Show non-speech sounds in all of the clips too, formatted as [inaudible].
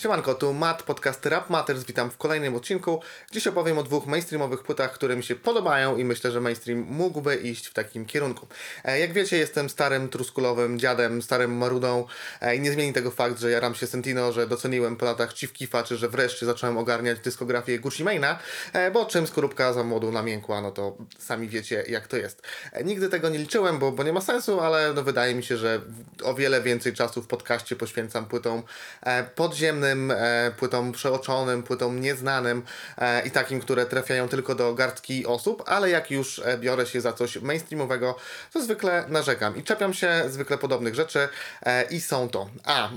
Siemanko, tu Matt, podcast Rap Matters, witam w kolejnym odcinku. Dziś opowiem o dwóch mainstreamowych płytach, które mi się podobają i myślę, że mainstream mógłby iść w takim kierunku. E, jak wiecie, jestem starym, truskulowym dziadem, starym marudą e, i nie zmieni tego fakt, że jaram się Sentino, że doceniłem po latach Chief Keefa, czy że wreszcie zacząłem ogarniać dyskografię Gucci Mane'a, e, bo czym skorupka za młodu namiękła, no to sami wiecie jak to jest. Nigdy tego nie liczyłem, bo, bo nie ma sensu, ale no wydaje mi się, że o wiele więcej czasu w podcaście poświęcam płytom podziemnym, e, płytom przeoczonym, płytom nieznanym e, i takim, które trafiają tylko do garstki osób, ale jak już e, biorę się za coś mainstreamowego, to zwykle narzekam i czepiam się zwykle podobnych rzeczy i są to A.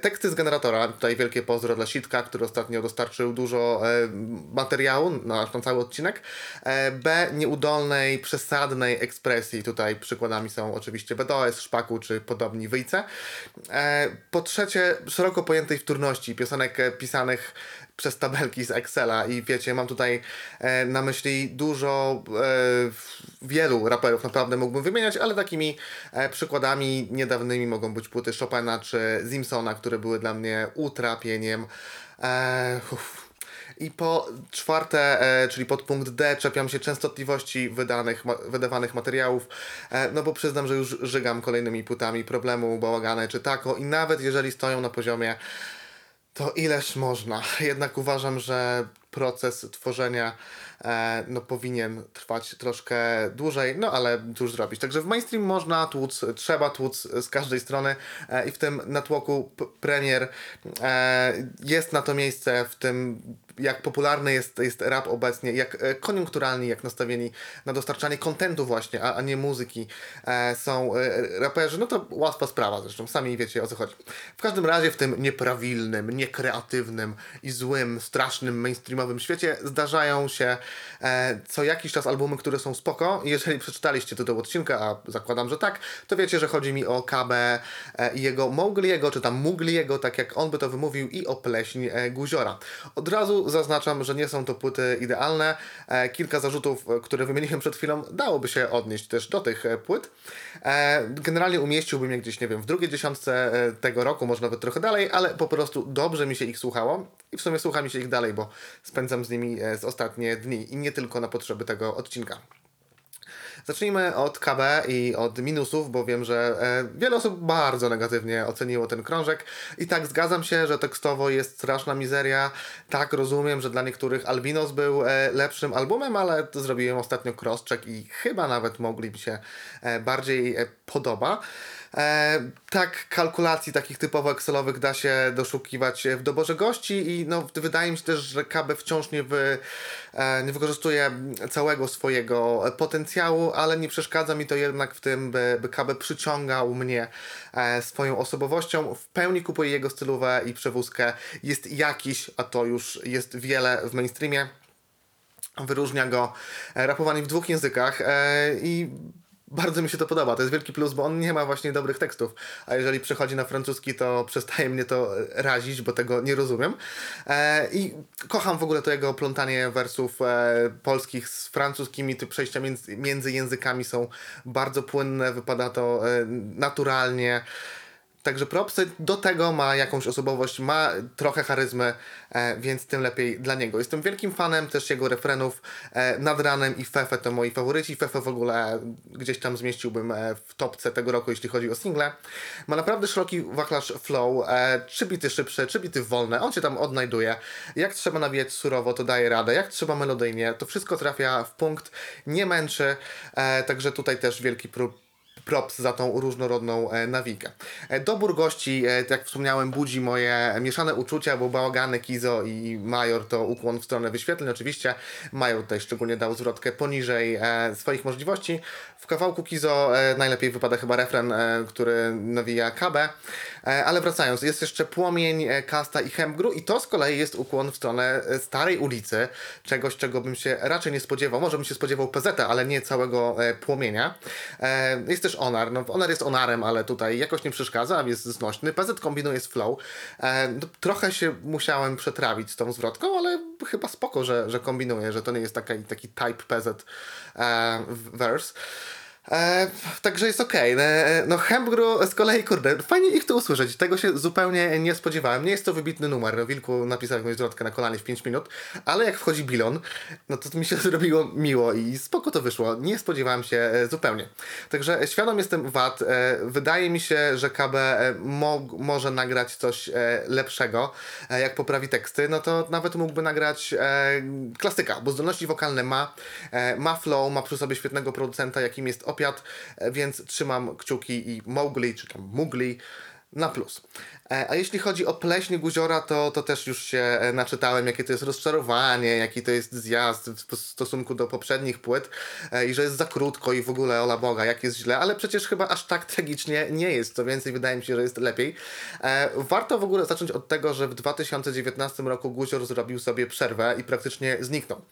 Teksty z generatora, tutaj wielkie pozdro dla Sitka, który ostatnio dostarczył dużo materiału na, na cały odcinek. B. Nieudolnej, przesadnej ekspresji, tutaj przykładami są oczywiście BDOS, Szpaku czy podobni wyjce. Po trzecie, szeroko pojętej wtórności piosenek e, pisanych przez tabelki z Excela. I wiecie, mam tutaj e, na myśli dużo, e, wielu raperów naprawdę mógłbym wymieniać, ale takimi e, przykładami niedawnymi mogą być płyty Chopina czy Zimsona, które były dla mnie utrapieniem. E, I po czwarte, e, czyli pod punkt D, czepiam się częstotliwości wydanych, ma, wydawanych materiałów, e, no bo przyznam, że już żygam kolejnymi płytami problemu, bałagane czy tako i nawet jeżeli stoją na poziomie to ileż można. Jednak uważam, że proces tworzenia no, powinien trwać troszkę dłużej, no ale cóż zrobić. Także w mainstream można tłuc, trzeba tłuc z każdej strony e, i w tym natłoku premier e, jest na to miejsce w tym jak popularny jest, jest rap obecnie, jak e, koniunkturalni, jak nastawieni na dostarczanie kontentu właśnie, a, a nie muzyki e, są e, raperzy, no to łatwa sprawa zresztą, sami wiecie o co chodzi. W każdym razie w tym nieprawilnym, niekreatywnym i złym, strasznym, mainstreamowym świecie zdarzają się e, co jakiś czas albumy, które są spoko jeżeli przeczytaliście tytuł odcinka, a zakładam, że tak, to wiecie, że chodzi mi o KB e, i jego Mowgliego, czy tam Mugliego, tak jak on by to wymówił i o pleśń e, Guziora. Od razu zaznaczam, że nie są to płyty idealne. E, kilka zarzutów, e, które wymieniłem przed chwilą, dałoby się odnieść też do tych e, płyt. Generalnie umieściłbym je gdzieś, nie wiem, w drugiej dziesiątce tego roku, może nawet trochę dalej, ale po prostu dobrze mi się ich słuchało i w sumie słucha mi się ich dalej, bo spędzam z nimi z ostatnie dni i nie tylko na potrzeby tego odcinka. Zacznijmy od KB i od minusów, bo wiem, że e, wiele osób bardzo negatywnie oceniło ten krążek. I tak zgadzam się, że tekstowo jest straszna mizeria. Tak rozumiem, że dla niektórych Albinos był e, lepszym albumem, ale zrobiłem ostatnio crosscheck i chyba nawet mogli mi się e, bardziej podoba. E, tak, kalkulacji takich typowo Excelowych da się doszukiwać w doborze gości i no, wydaje mi się też, że KB wciąż nie, wy, e, nie wykorzystuje całego swojego potencjału, ale nie przeszkadza mi to jednak w tym, by, by KB przyciągał mnie e, swoją osobowością. W pełni kupuję jego stylówę i przewózkę. Jest jakiś, a to już jest wiele w mainstreamie. Wyróżnia go rapowanie w dwóch językach i bardzo mi się to podoba. To jest wielki plus, bo on nie ma właśnie dobrych tekstów. A jeżeli przechodzi na francuski, to przestaje mnie to razić, bo tego nie rozumiem. E, I kocham w ogóle to jego plątanie wersów e, polskich z francuskimi. Te przejścia między, między językami są bardzo płynne, wypada to e, naturalnie. Także propsy do tego ma jakąś osobowość, ma trochę charyzmy, e, więc tym lepiej dla niego. Jestem wielkim fanem też jego refrenów e, nad ranem i Fefe to moi faworyci. Fefe w ogóle gdzieś tam zmieściłbym e, w topce tego roku, jeśli chodzi o single. Ma naprawdę szeroki wachlarz flow, e, trzy bity szybsze, trzy bity wolne, on się tam odnajduje. Jak trzeba nawijać surowo, to daje radę, jak trzeba melodyjnie, to wszystko trafia w punkt, nie męczy, e, także tutaj też wielki prób props za tą różnorodną e, nawikę. E, dobór gości, e, jak wspomniałem, budzi moje mieszane uczucia, bo Bałagany, Kizo i Major to ukłon w stronę wyświetleń. Oczywiście Major tutaj szczególnie dał zwrotkę poniżej swoich możliwości. W kawałku Kizo najlepiej wypada chyba refren, który nawija KB. Ale wracając, jest jeszcze Płomień, Kasta i Hemgru i to z kolei jest ukłon w stronę starej ulicy, czegoś, czego bym się raczej nie spodziewał. Może bym się spodziewał PZ, ale nie całego Płomienia. Jest też Onar. No, Onar jest Onarem, ale tutaj jakoś nie przeszkadza, jest znośny. PZ kombinuje z flow. E, no, trochę się musiałem przetrawić z tą zwrotką, ale chyba spoko, że, że kombinuje, że to nie jest taki, taki type PZ e, verse. E, także jest okej. E, no Hempgru z kolei, kurde, fajnie ich tu usłyszeć. Tego się zupełnie nie spodziewałem. Nie jest to wybitny numer. No, Wilku napisał jakąś zwrotkę na kolanie w 5 minut, ale jak wchodzi Bilon, no to, mi się [laughs] zrobiło miło i spoko to wyszło. Nie spodziewałem się e, zupełnie. Także świadom jestem wad. E, wydaje mi się, że KB mo może nagrać coś lepszego. Jak poprawi teksty, no to nawet mógłby nagrać klasyka, bo zdolności wokalne ma. Ma flow, ma przy sobie świetnego producenta, jakim jest opiat, e, więc trzymam kciuki i Mowgli, czy tam Mugli na plus. E, A jeśli chodzi o pleśń Guziora, to, to też już się e, naczytałem, jakie to jest rozczarowanie, jaki to jest zjazd w stosunku do poprzednich płyt i że jest za krótko i w ogóle ola Boga, jak jest źle, ale przecież chyba aż tak tragicznie nie jest, co więcej wydaje mi się, że jest lepiej. Warto w ogóle zacząć od tego, że w 2019 roku Guzior zrobił sobie przerwę i praktycznie zniknął.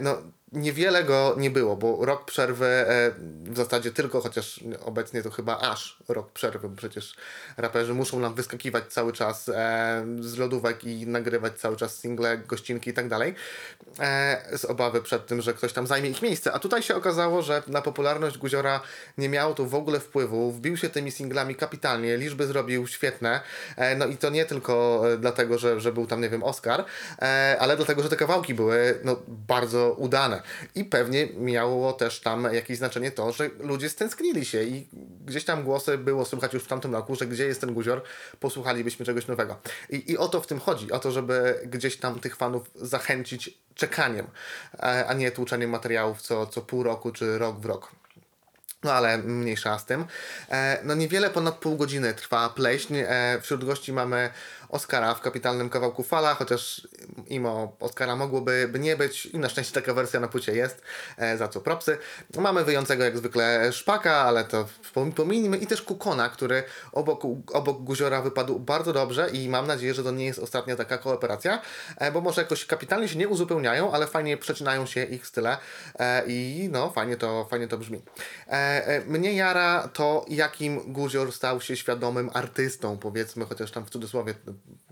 No, niewiele go nie było, bo rok przerwy e, w zasadzie tylko, chociaż obecnie to chyba aż rok przerwy, bo przecież raperzy muszą nam wyskakiwać cały czas e, z lodówek i nagrywać cały czas single, gościnki i tak dalej, e, z obawy przed tym, że ktoś tam zajmie ich miejsce. A tutaj się okazało, że na popularność Guziora nie miało to w ogóle wpływu, wbił się tymi singlami kapitalnie, liczby zrobił świetne, no i to nie tylko dlatego, że, że był tam, nie wiem, Oscar, ale dlatego, że te kawałki były no, bardzo udane. I pewnie miało też tam jakieś znaczenie to, że ludzie stęsknili się i gdzieś tam głosy było słychać już w tamtym roku, że gdzie jest ten guzior, posłuchalibyśmy czegoś nowego. I, I o to w tym chodzi, o to, żeby gdzieś tam tych fanów zachęcić czekaniem, a nie tłuczeniem materiałów co, co pół roku czy rok w rok. No ale mniejsza z tym. E, no niewiele ponad pół godziny trwa pleśń. E, wśród gości mamy Oscara w kapitalnym kawałku Fala, chociaż imo Oscara mogłoby by nie być i na szczęście taka wersja na płycie jest, e, za co propsy. Mamy wyjącego jak zwykle Szpaka, ale to pom- pominijmy i też Kukona, który obok, obok Guziora wypadł bardzo dobrze i mam nadzieję, że to nie jest ostatnia taka kooperacja, e, bo może jakoś kapitalnie się nie uzupełniają, ale fajnie przecinają się ich style e, i no fajnie to, fajnie to brzmi. Mnie jara to, jakim Guzior stał się świadomym artystą, powiedzmy, chociaż tam w cudzysłowie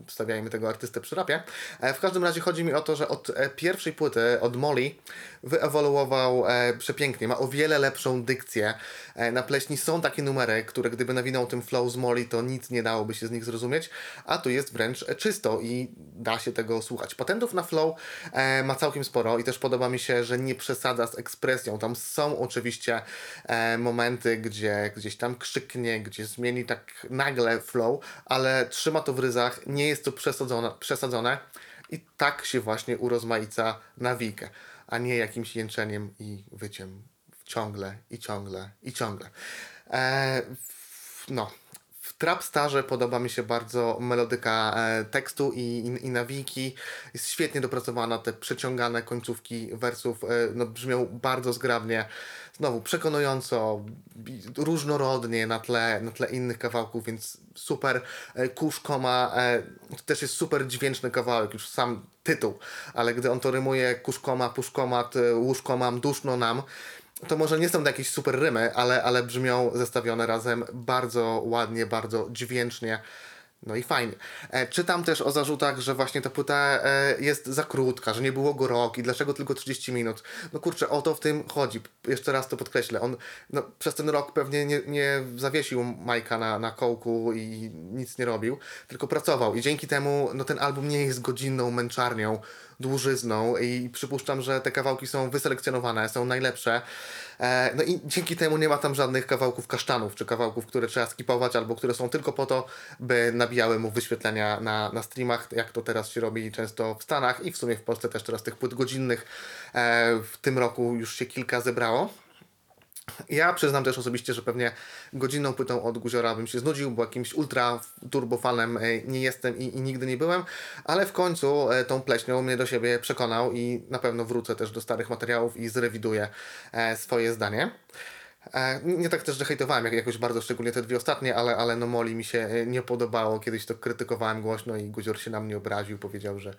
stawiajmy tego artystę przy rapie. E, w każdym razie chodzi mi o to, że od e, pierwszej płyty, od Molly, wyewoluował e, przepięknie. Ma o wiele lepszą dykcję. Na pleśni są takie numery, które gdyby nawinął tym flow z Molly, to nic nie dałoby się z nich zrozumieć, a tu jest wręcz czysto i da się tego słuchać. Patentów na flow ma całkiem sporo i też podoba mi się, że nie przesadza z ekspresją. Tam są oczywiście momenty, gdzie gdzieś tam krzyknie, gdzie zmieni tak nagle flow, ale trzyma to w ryzach, nie jest to przesadzone, przesadzone i tak się właśnie urozmaica nawikę, a nie jakimś jęczeniem i wyciem ciągle i ciągle i ciągle. E, w- no. W Trapstarze podoba mi się bardzo melodyka e, tekstu i, i, i nawiki. Jest świetnie dopracowana, te przeciągane końcówki wersów e, no, brzmią bardzo zgrabnie. Znowu przekonująco, różnorodnie na tle, na tle innych kawałków, więc super. E, Kuszko ma, to też jest super dźwięczny kawałek, już sam tytuł, ale gdy on to rymuje kuszkoma, puszkomat, łóżko mam, duszno nam, to może nie są to jakieś super rymy, ale, ale brzmią zestawione razem bardzo ładnie, bardzo dźwięcznie. No i fajnie. E, czytam też o zarzutach, że właśnie ta płyta e, jest za krótka, że nie było go rok i dlaczego tylko 30 minut. No kurczę, o to w tym chodzi. Jeszcze raz to podkreślę. On no, przez ten rok pewnie nie, nie zawiesił Majka na, na kołku i nic nie robił, tylko pracował. I dzięki temu no, ten album nie jest godzinną męczarnią, dłużyzną i przypuszczam, że te kawałki są wyselekcjonowane, są najlepsze. E, no i dzięki temu nie ma tam żadnych kawałków kasztanów, czy kawałków, które trzeba skipować, albo które są tylko po to, by nabijały mu wyświetlenia na, na streamach, jak to teraz się robi często w Stanach i w sumie w Polsce też teraz tych płyt godzinnych e, w tym roku już się kilka zebrało. Ja przyznam też osobiście, że pewnie godzinną płytą od Guziora bym się znudził, bo jakimś ultra turbofanem e, nie jestem i, i nigdy nie byłem, ale w końcu e, tą pleśnią mnie do siebie przekonał i na pewno wrócę też do starych materiałów i zrewiduję e, swoje zdanie. Nie tak też, że hejtowałem jak, jakoś bardzo, szczególnie te dwie ostatnie, ale, ale no Moli mi się nie podobało. Kiedyś to krytykowałem głośno i Guzior się na mnie obraził. Powiedział, że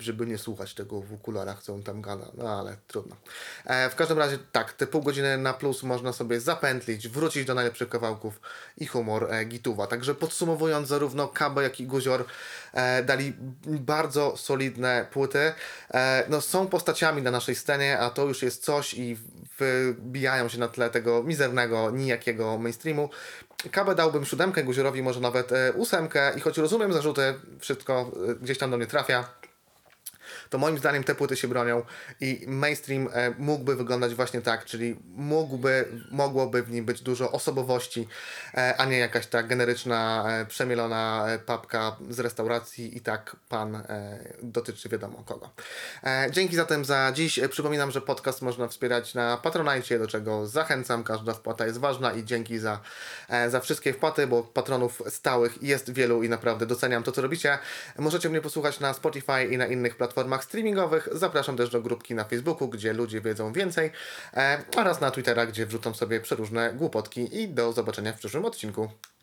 żeby nie słuchać tego w okularach, co on tam gada. No ale trudno. E, w każdym razie tak, te pół godziny na plus można sobie zapętlić, wrócić do najlepszych kawałków i humor e, Gituwa. Także podsumowując, zarówno Kabe, jak i Guzior e, dali bardzo solidne płyty. E, no, są postaciami na naszej scenie, a to już jest coś i wybijają się na tle tego mizernego, nijakiego mainstreamu. Kabę dałbym siódemkę, Guziorowi może nawet e, ósemkę i choć rozumiem zarzuty, wszystko e, gdzieś tam do mnie trafia, to moim zdaniem te płyty się bronią i mainstream e, mógłby wyglądać właśnie tak, czyli mógłby, mogłoby w nim być dużo osobowości, e, a nie jakaś ta generyczna, e, przemielona papka z restauracji i tak pan dotyczy wiadomo kogo. Dzięki zatem za dziś. Przypominam, że podcast można wspierać na Patronite, do czego zachęcam. Każda wpłata jest ważna i dzięki za, za wszystkie wpłaty, bo patronów stałych jest wielu i naprawdę doceniam to, co robicie. Możecie mnie posłuchać na Spotify i na innych platformach streamingowych. Zapraszam też do grupki na Facebooku, gdzie ludzie wiedzą więcej, e, oraz na Twittera, gdzie wrzucam sobie przeróżne głupotki i do zobaczenia w przyszłym odcinku.